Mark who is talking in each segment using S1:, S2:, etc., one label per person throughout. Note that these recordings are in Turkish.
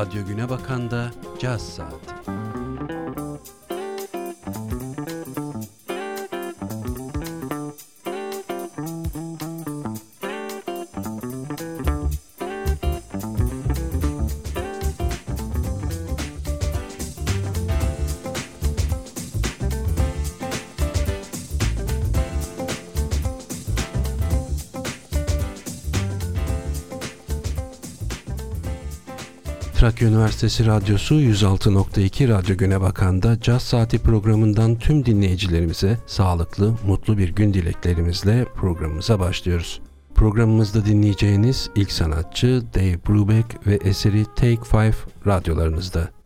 S1: Radyo Güne Bakan'da Caz Saati. Trakya Üniversitesi Radyosu 106.2 Radyo Güne Bakan'da Caz Saati programından tüm dinleyicilerimize sağlıklı, mutlu bir gün dileklerimizle programımıza başlıyoruz. Programımızda dinleyeceğiniz ilk sanatçı Dave Brubeck ve eseri Take Five radyolarınızda.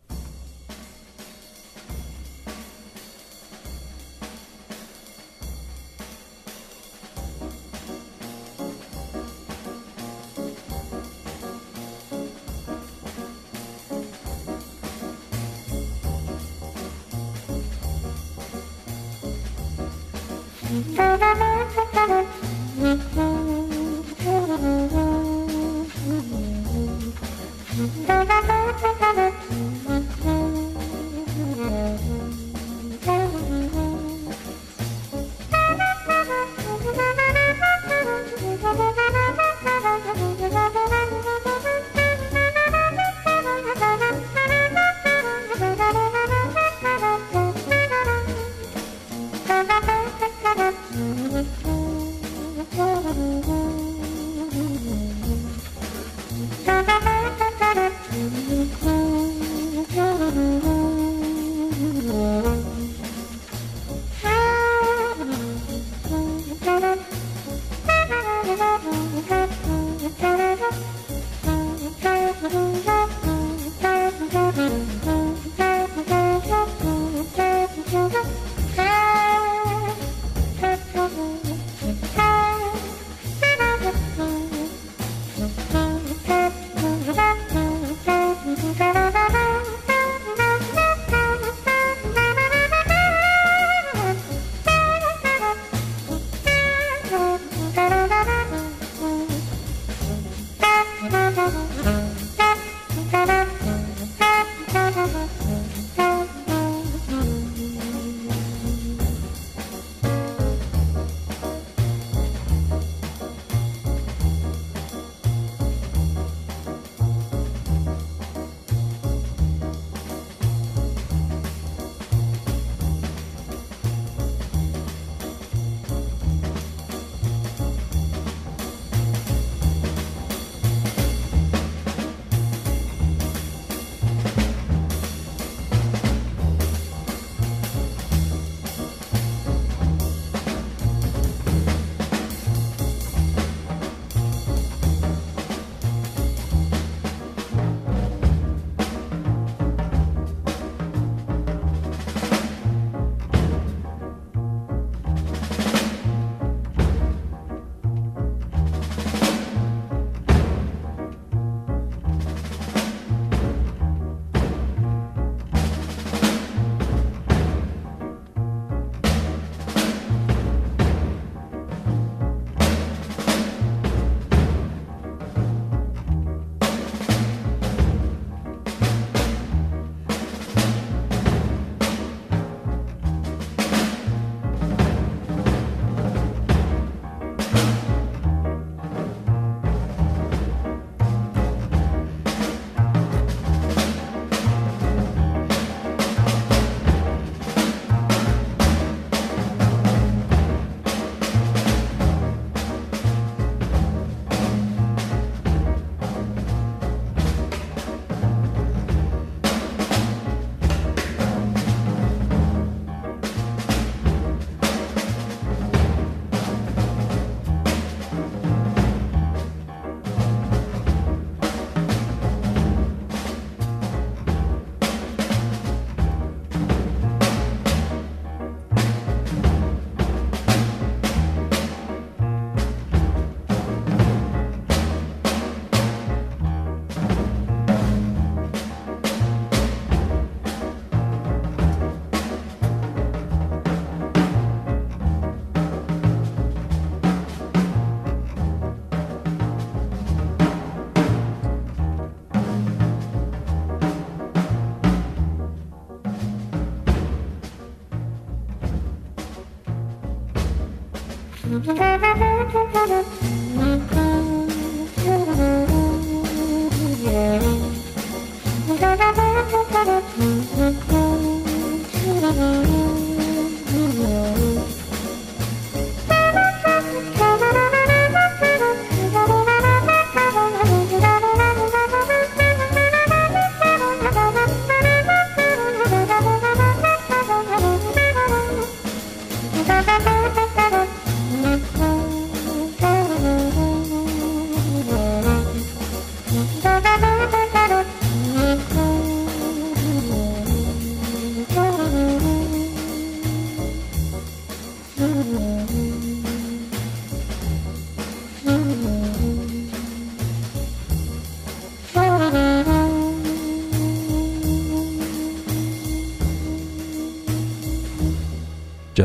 S1: 감사합니다.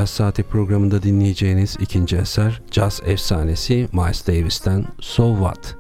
S1: Caz Saati programında dinleyeceğiniz ikinci eser Caz efsanesi Miles Davis'ten So What?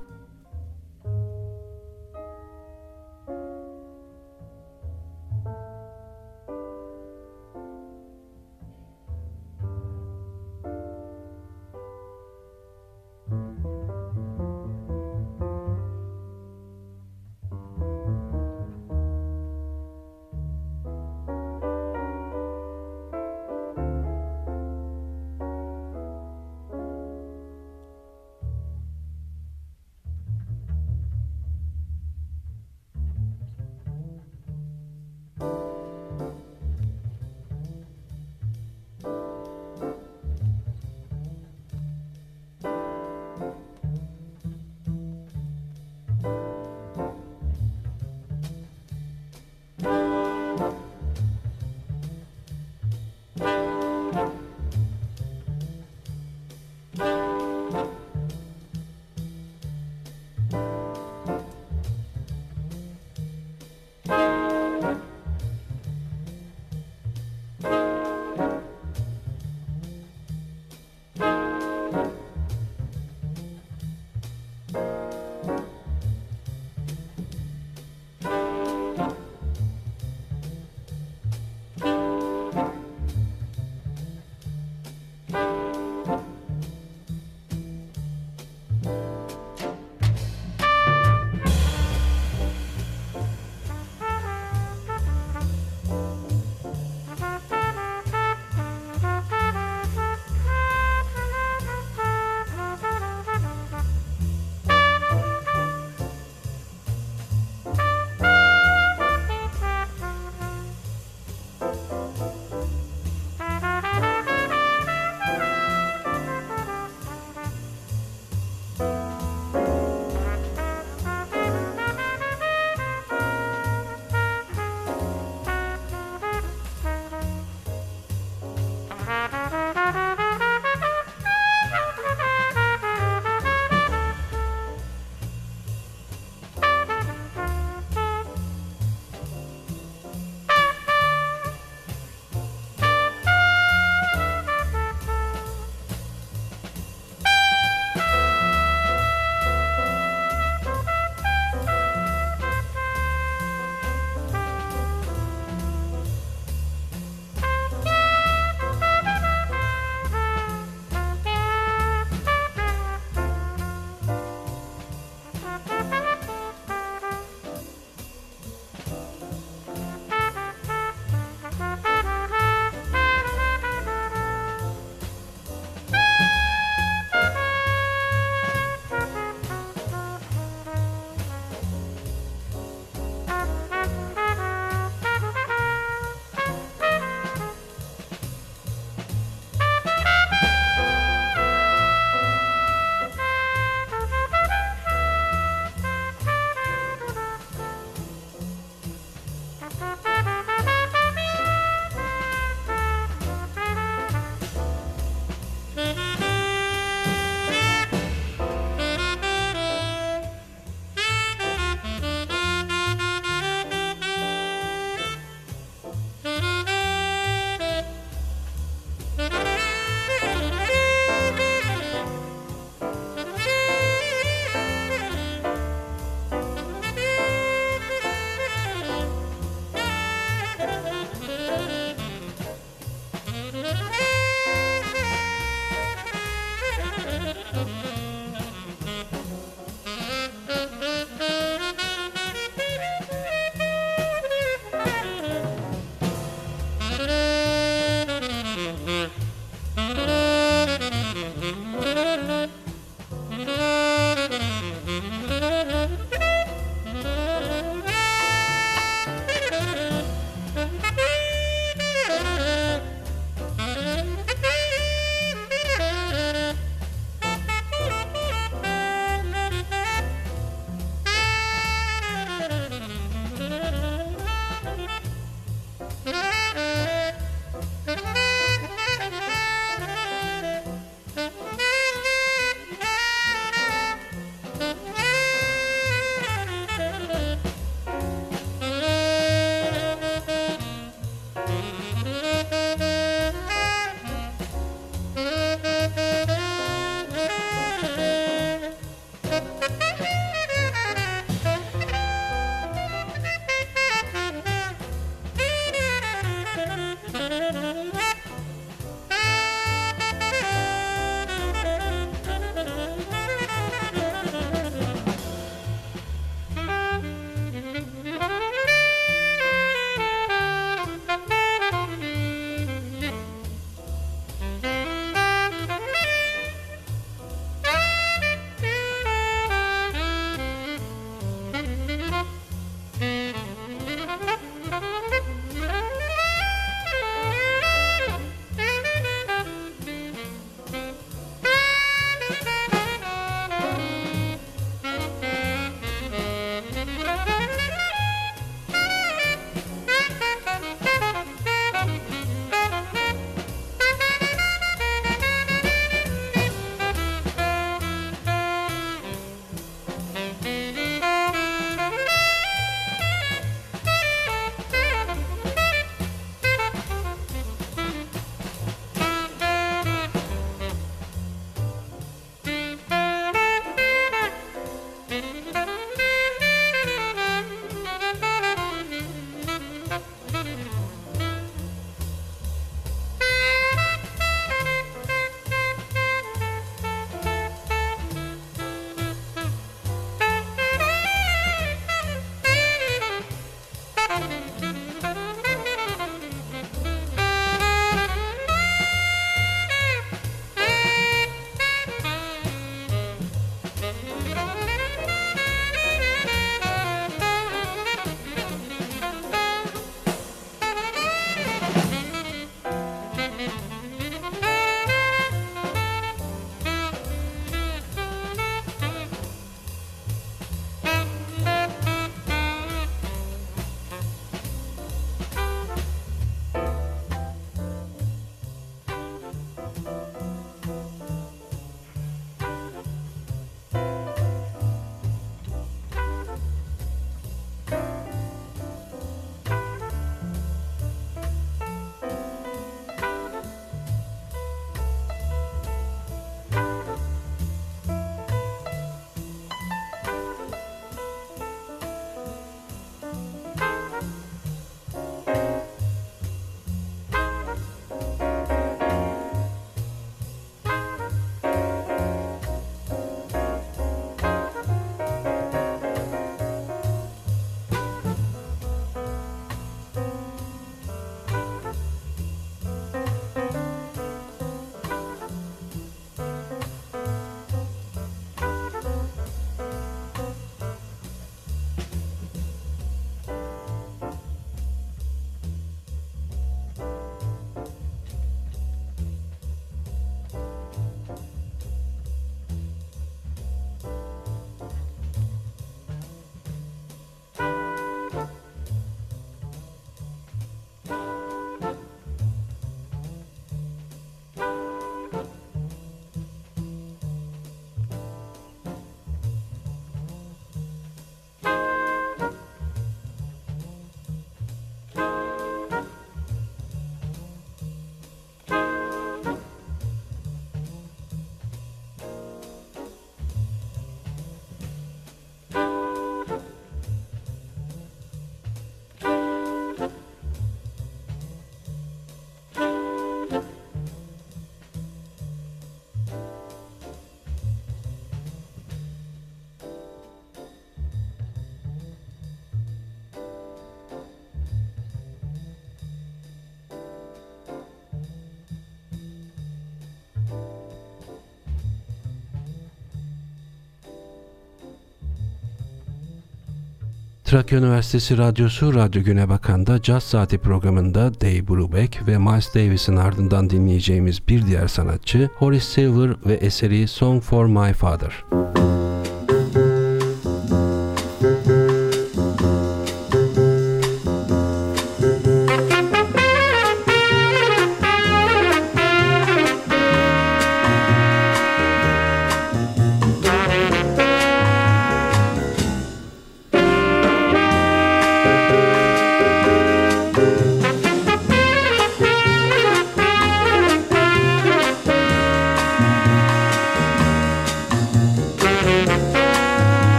S1: Trakya Üniversitesi Radyosu Radyo Güne Bakan'da Caz Saati programında Dave Brubeck ve Miles Davis'in ardından dinleyeceğimiz bir diğer sanatçı Horace Silver ve eseri Song for My Father.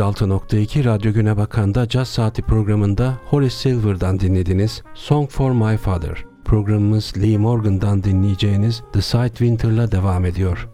S1: 106.2 Radyo Güne Bakan'da Caz Saati programında Horace Silver'dan dinlediniz Song for My Father. Programımız Lee Morgan'dan dinleyeceğiniz The Sight Winter'la devam ediyor.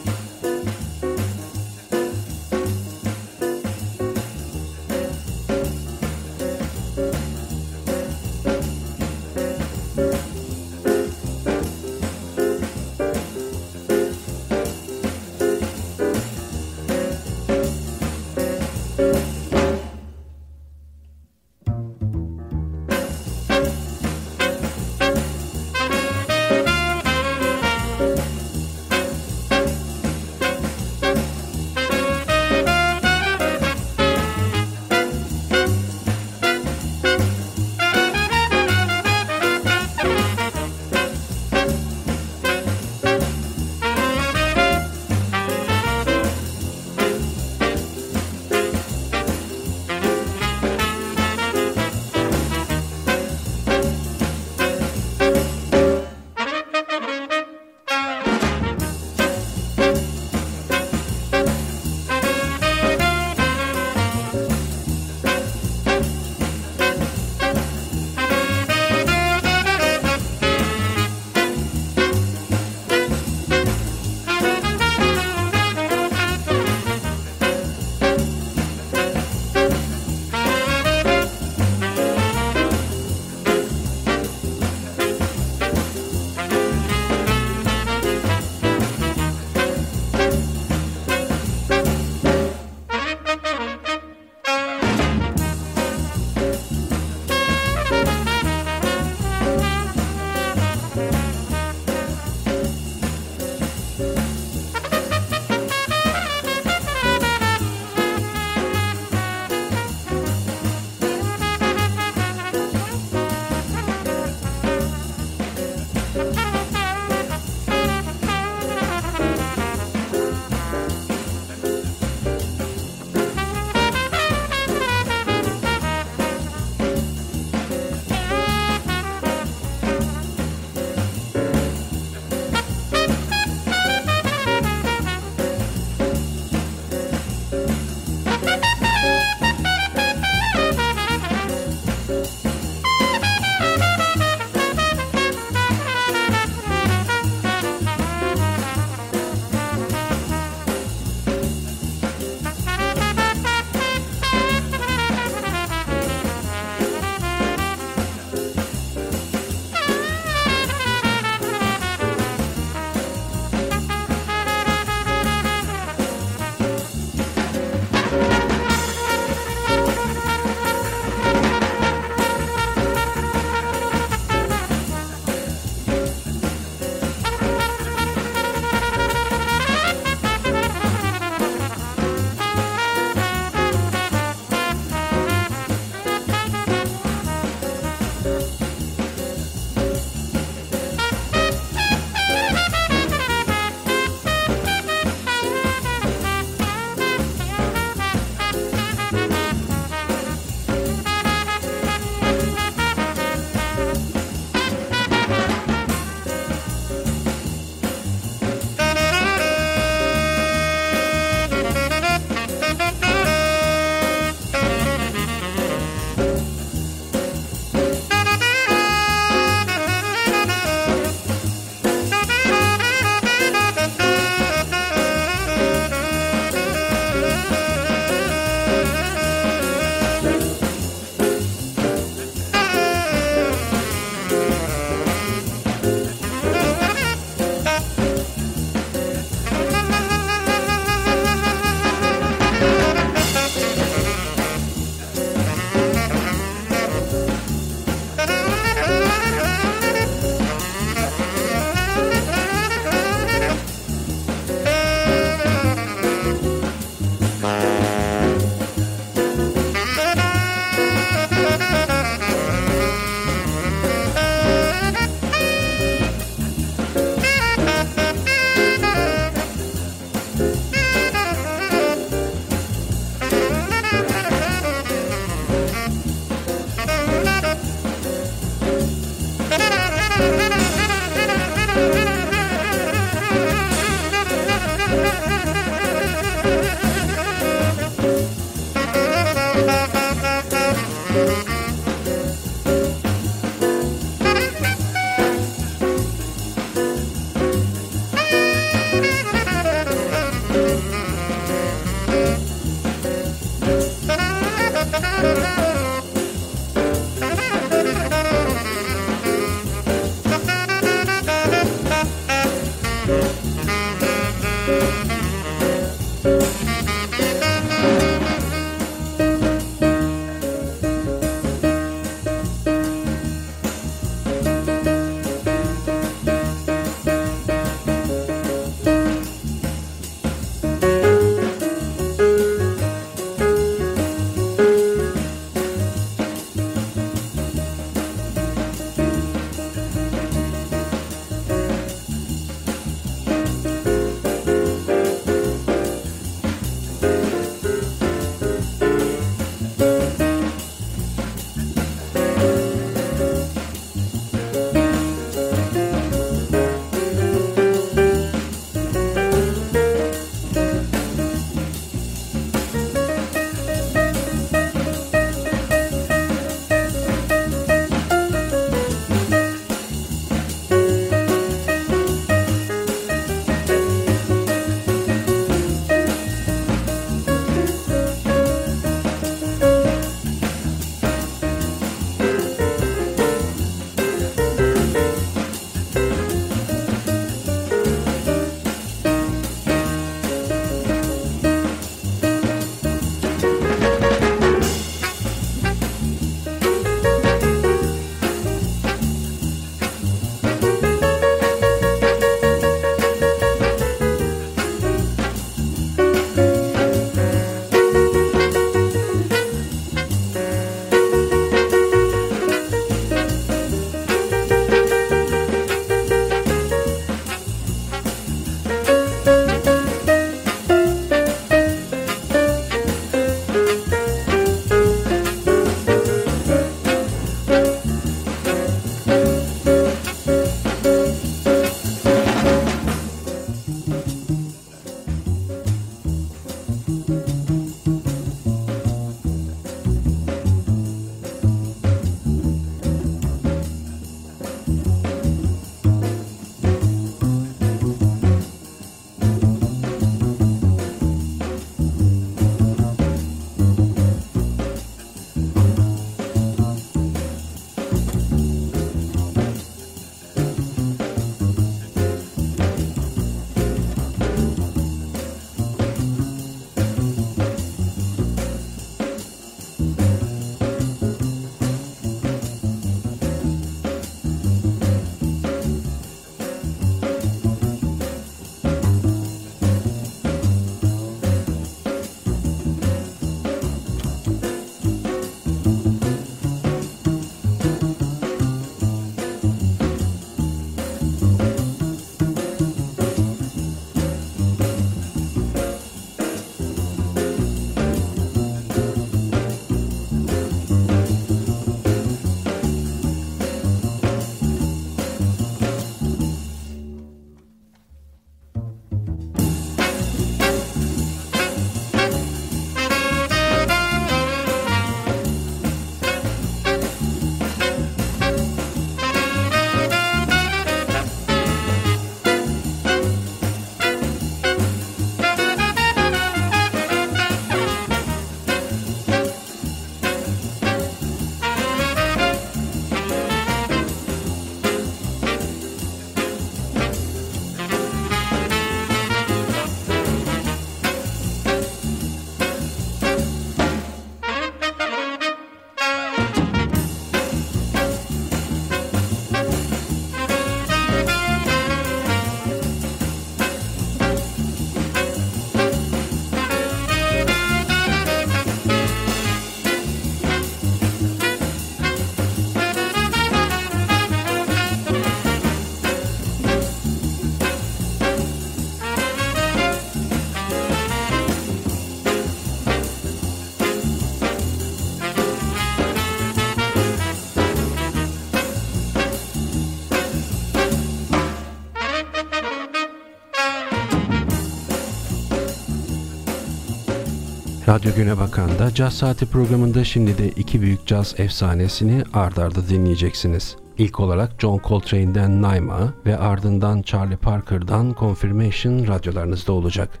S1: Radyo Güne Bakan'da Caz Saati programında şimdi de iki büyük caz efsanesini ard arda dinleyeceksiniz. İlk olarak John Coltrane'den Naima ve ardından Charlie Parker'dan Confirmation radyolarınızda olacak.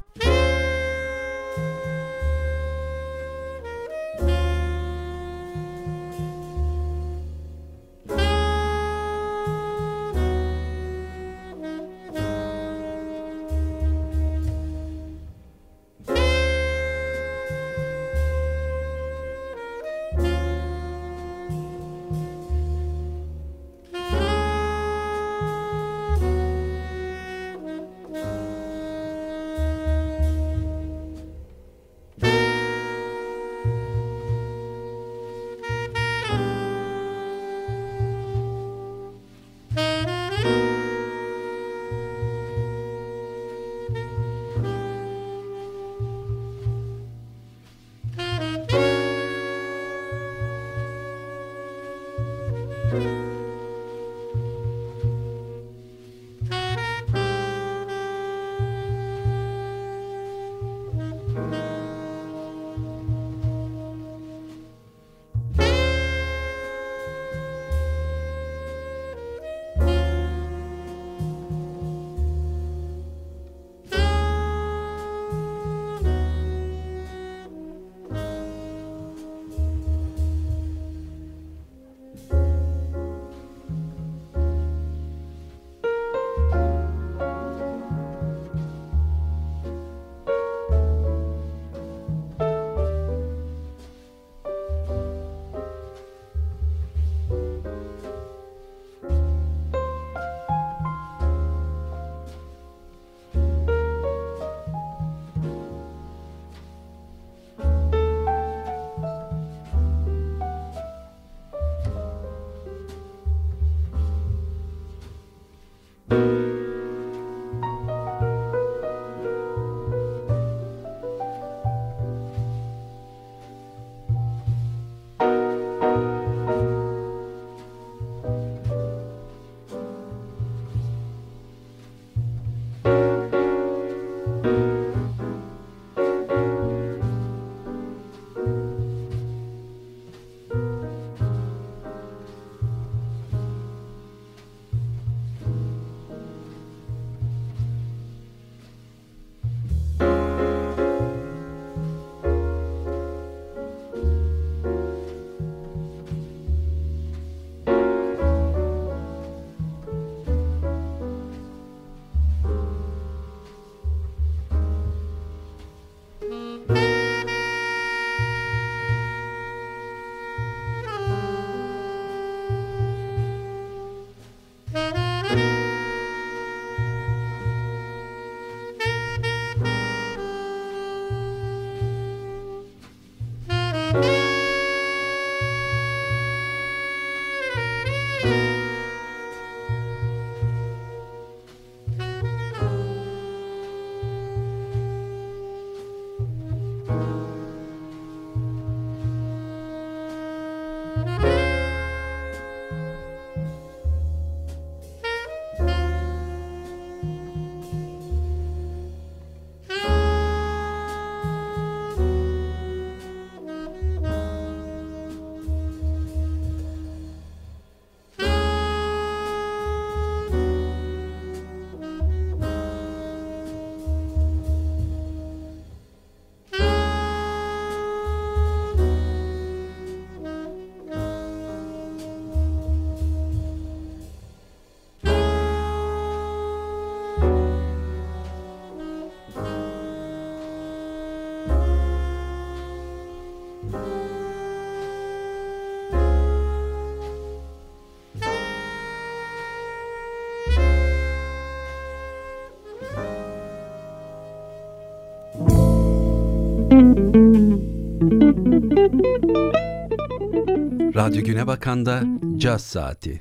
S1: Radyo Güne Bakan'da Caz Saati.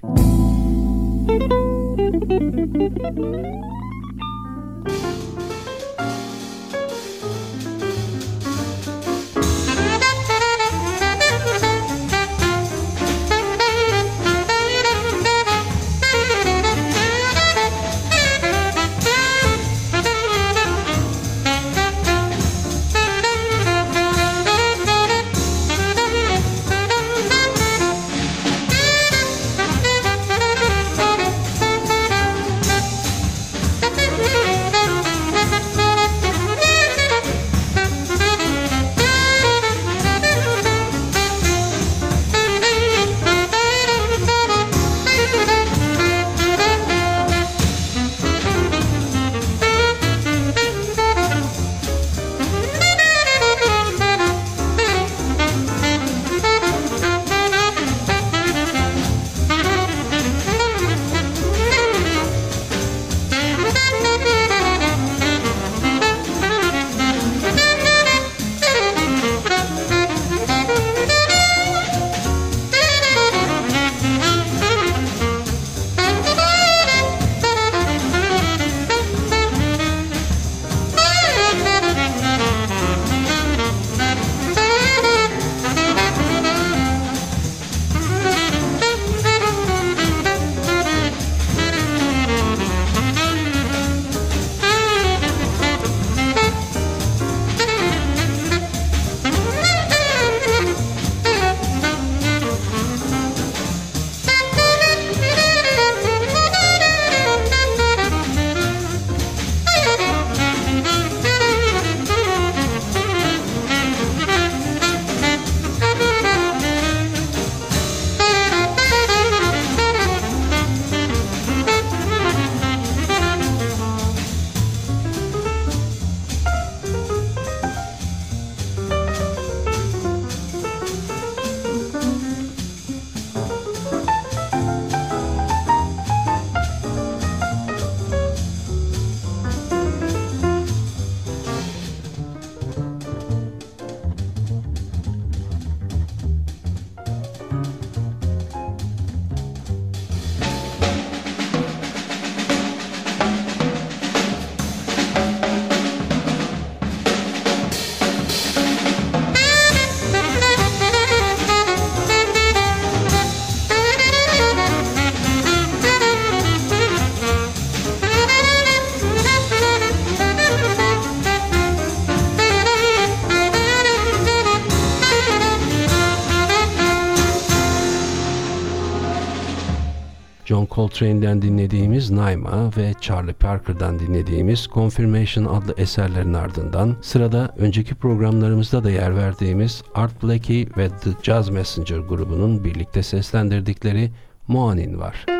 S1: Coltrane'den dinlediğimiz Naima ve Charlie Parker'dan dinlediğimiz Confirmation adlı eserlerin ardından sırada önceki programlarımızda da yer verdiğimiz Art Blakey ve The Jazz Messenger grubunun birlikte seslendirdikleri Moanin var.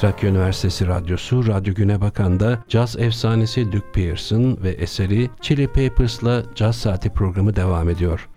S1: Trakya Üniversitesi Radyosu Radyo Güne Bakan'da caz efsanesi Duke Pearson ve eseri Chili Pappers'la Caz Saati programı devam ediyor.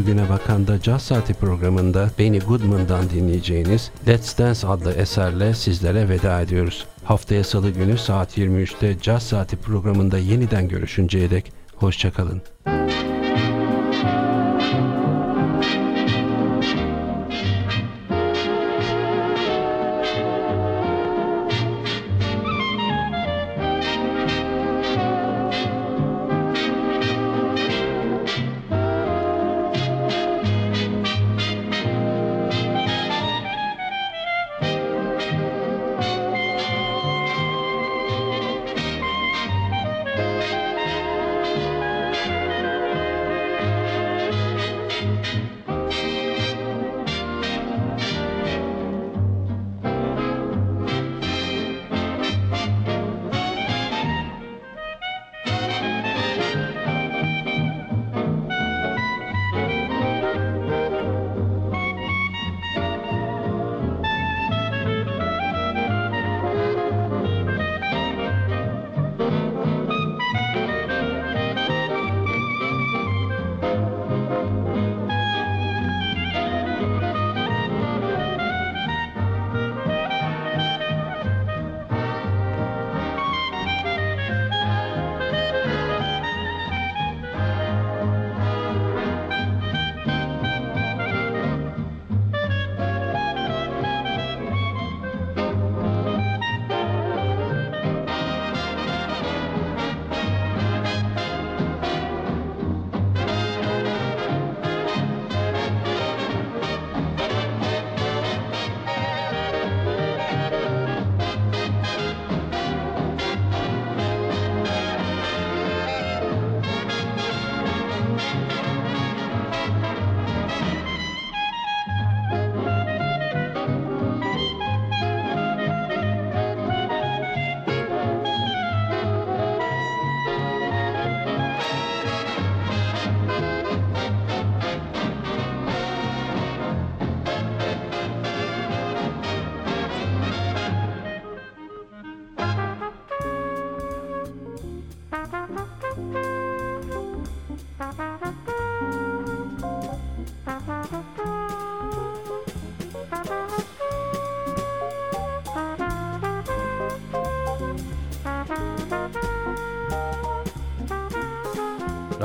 S1: Radyo Güne Bakan'da Caz Saati programında Benny Goodman'dan dinleyeceğiniz Let's Dance adlı eserle sizlere veda ediyoruz. Haftaya salı günü saat 23'te Caz Saati programında yeniden görüşünceye dek hoşçakalın.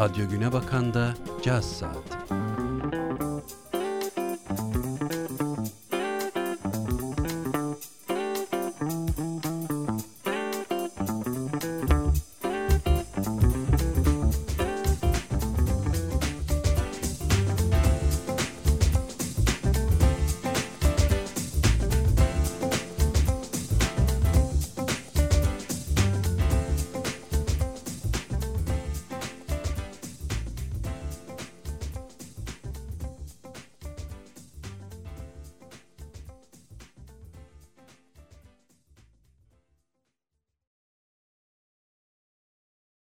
S1: Radyo Güne Bakan'da Caz Saati.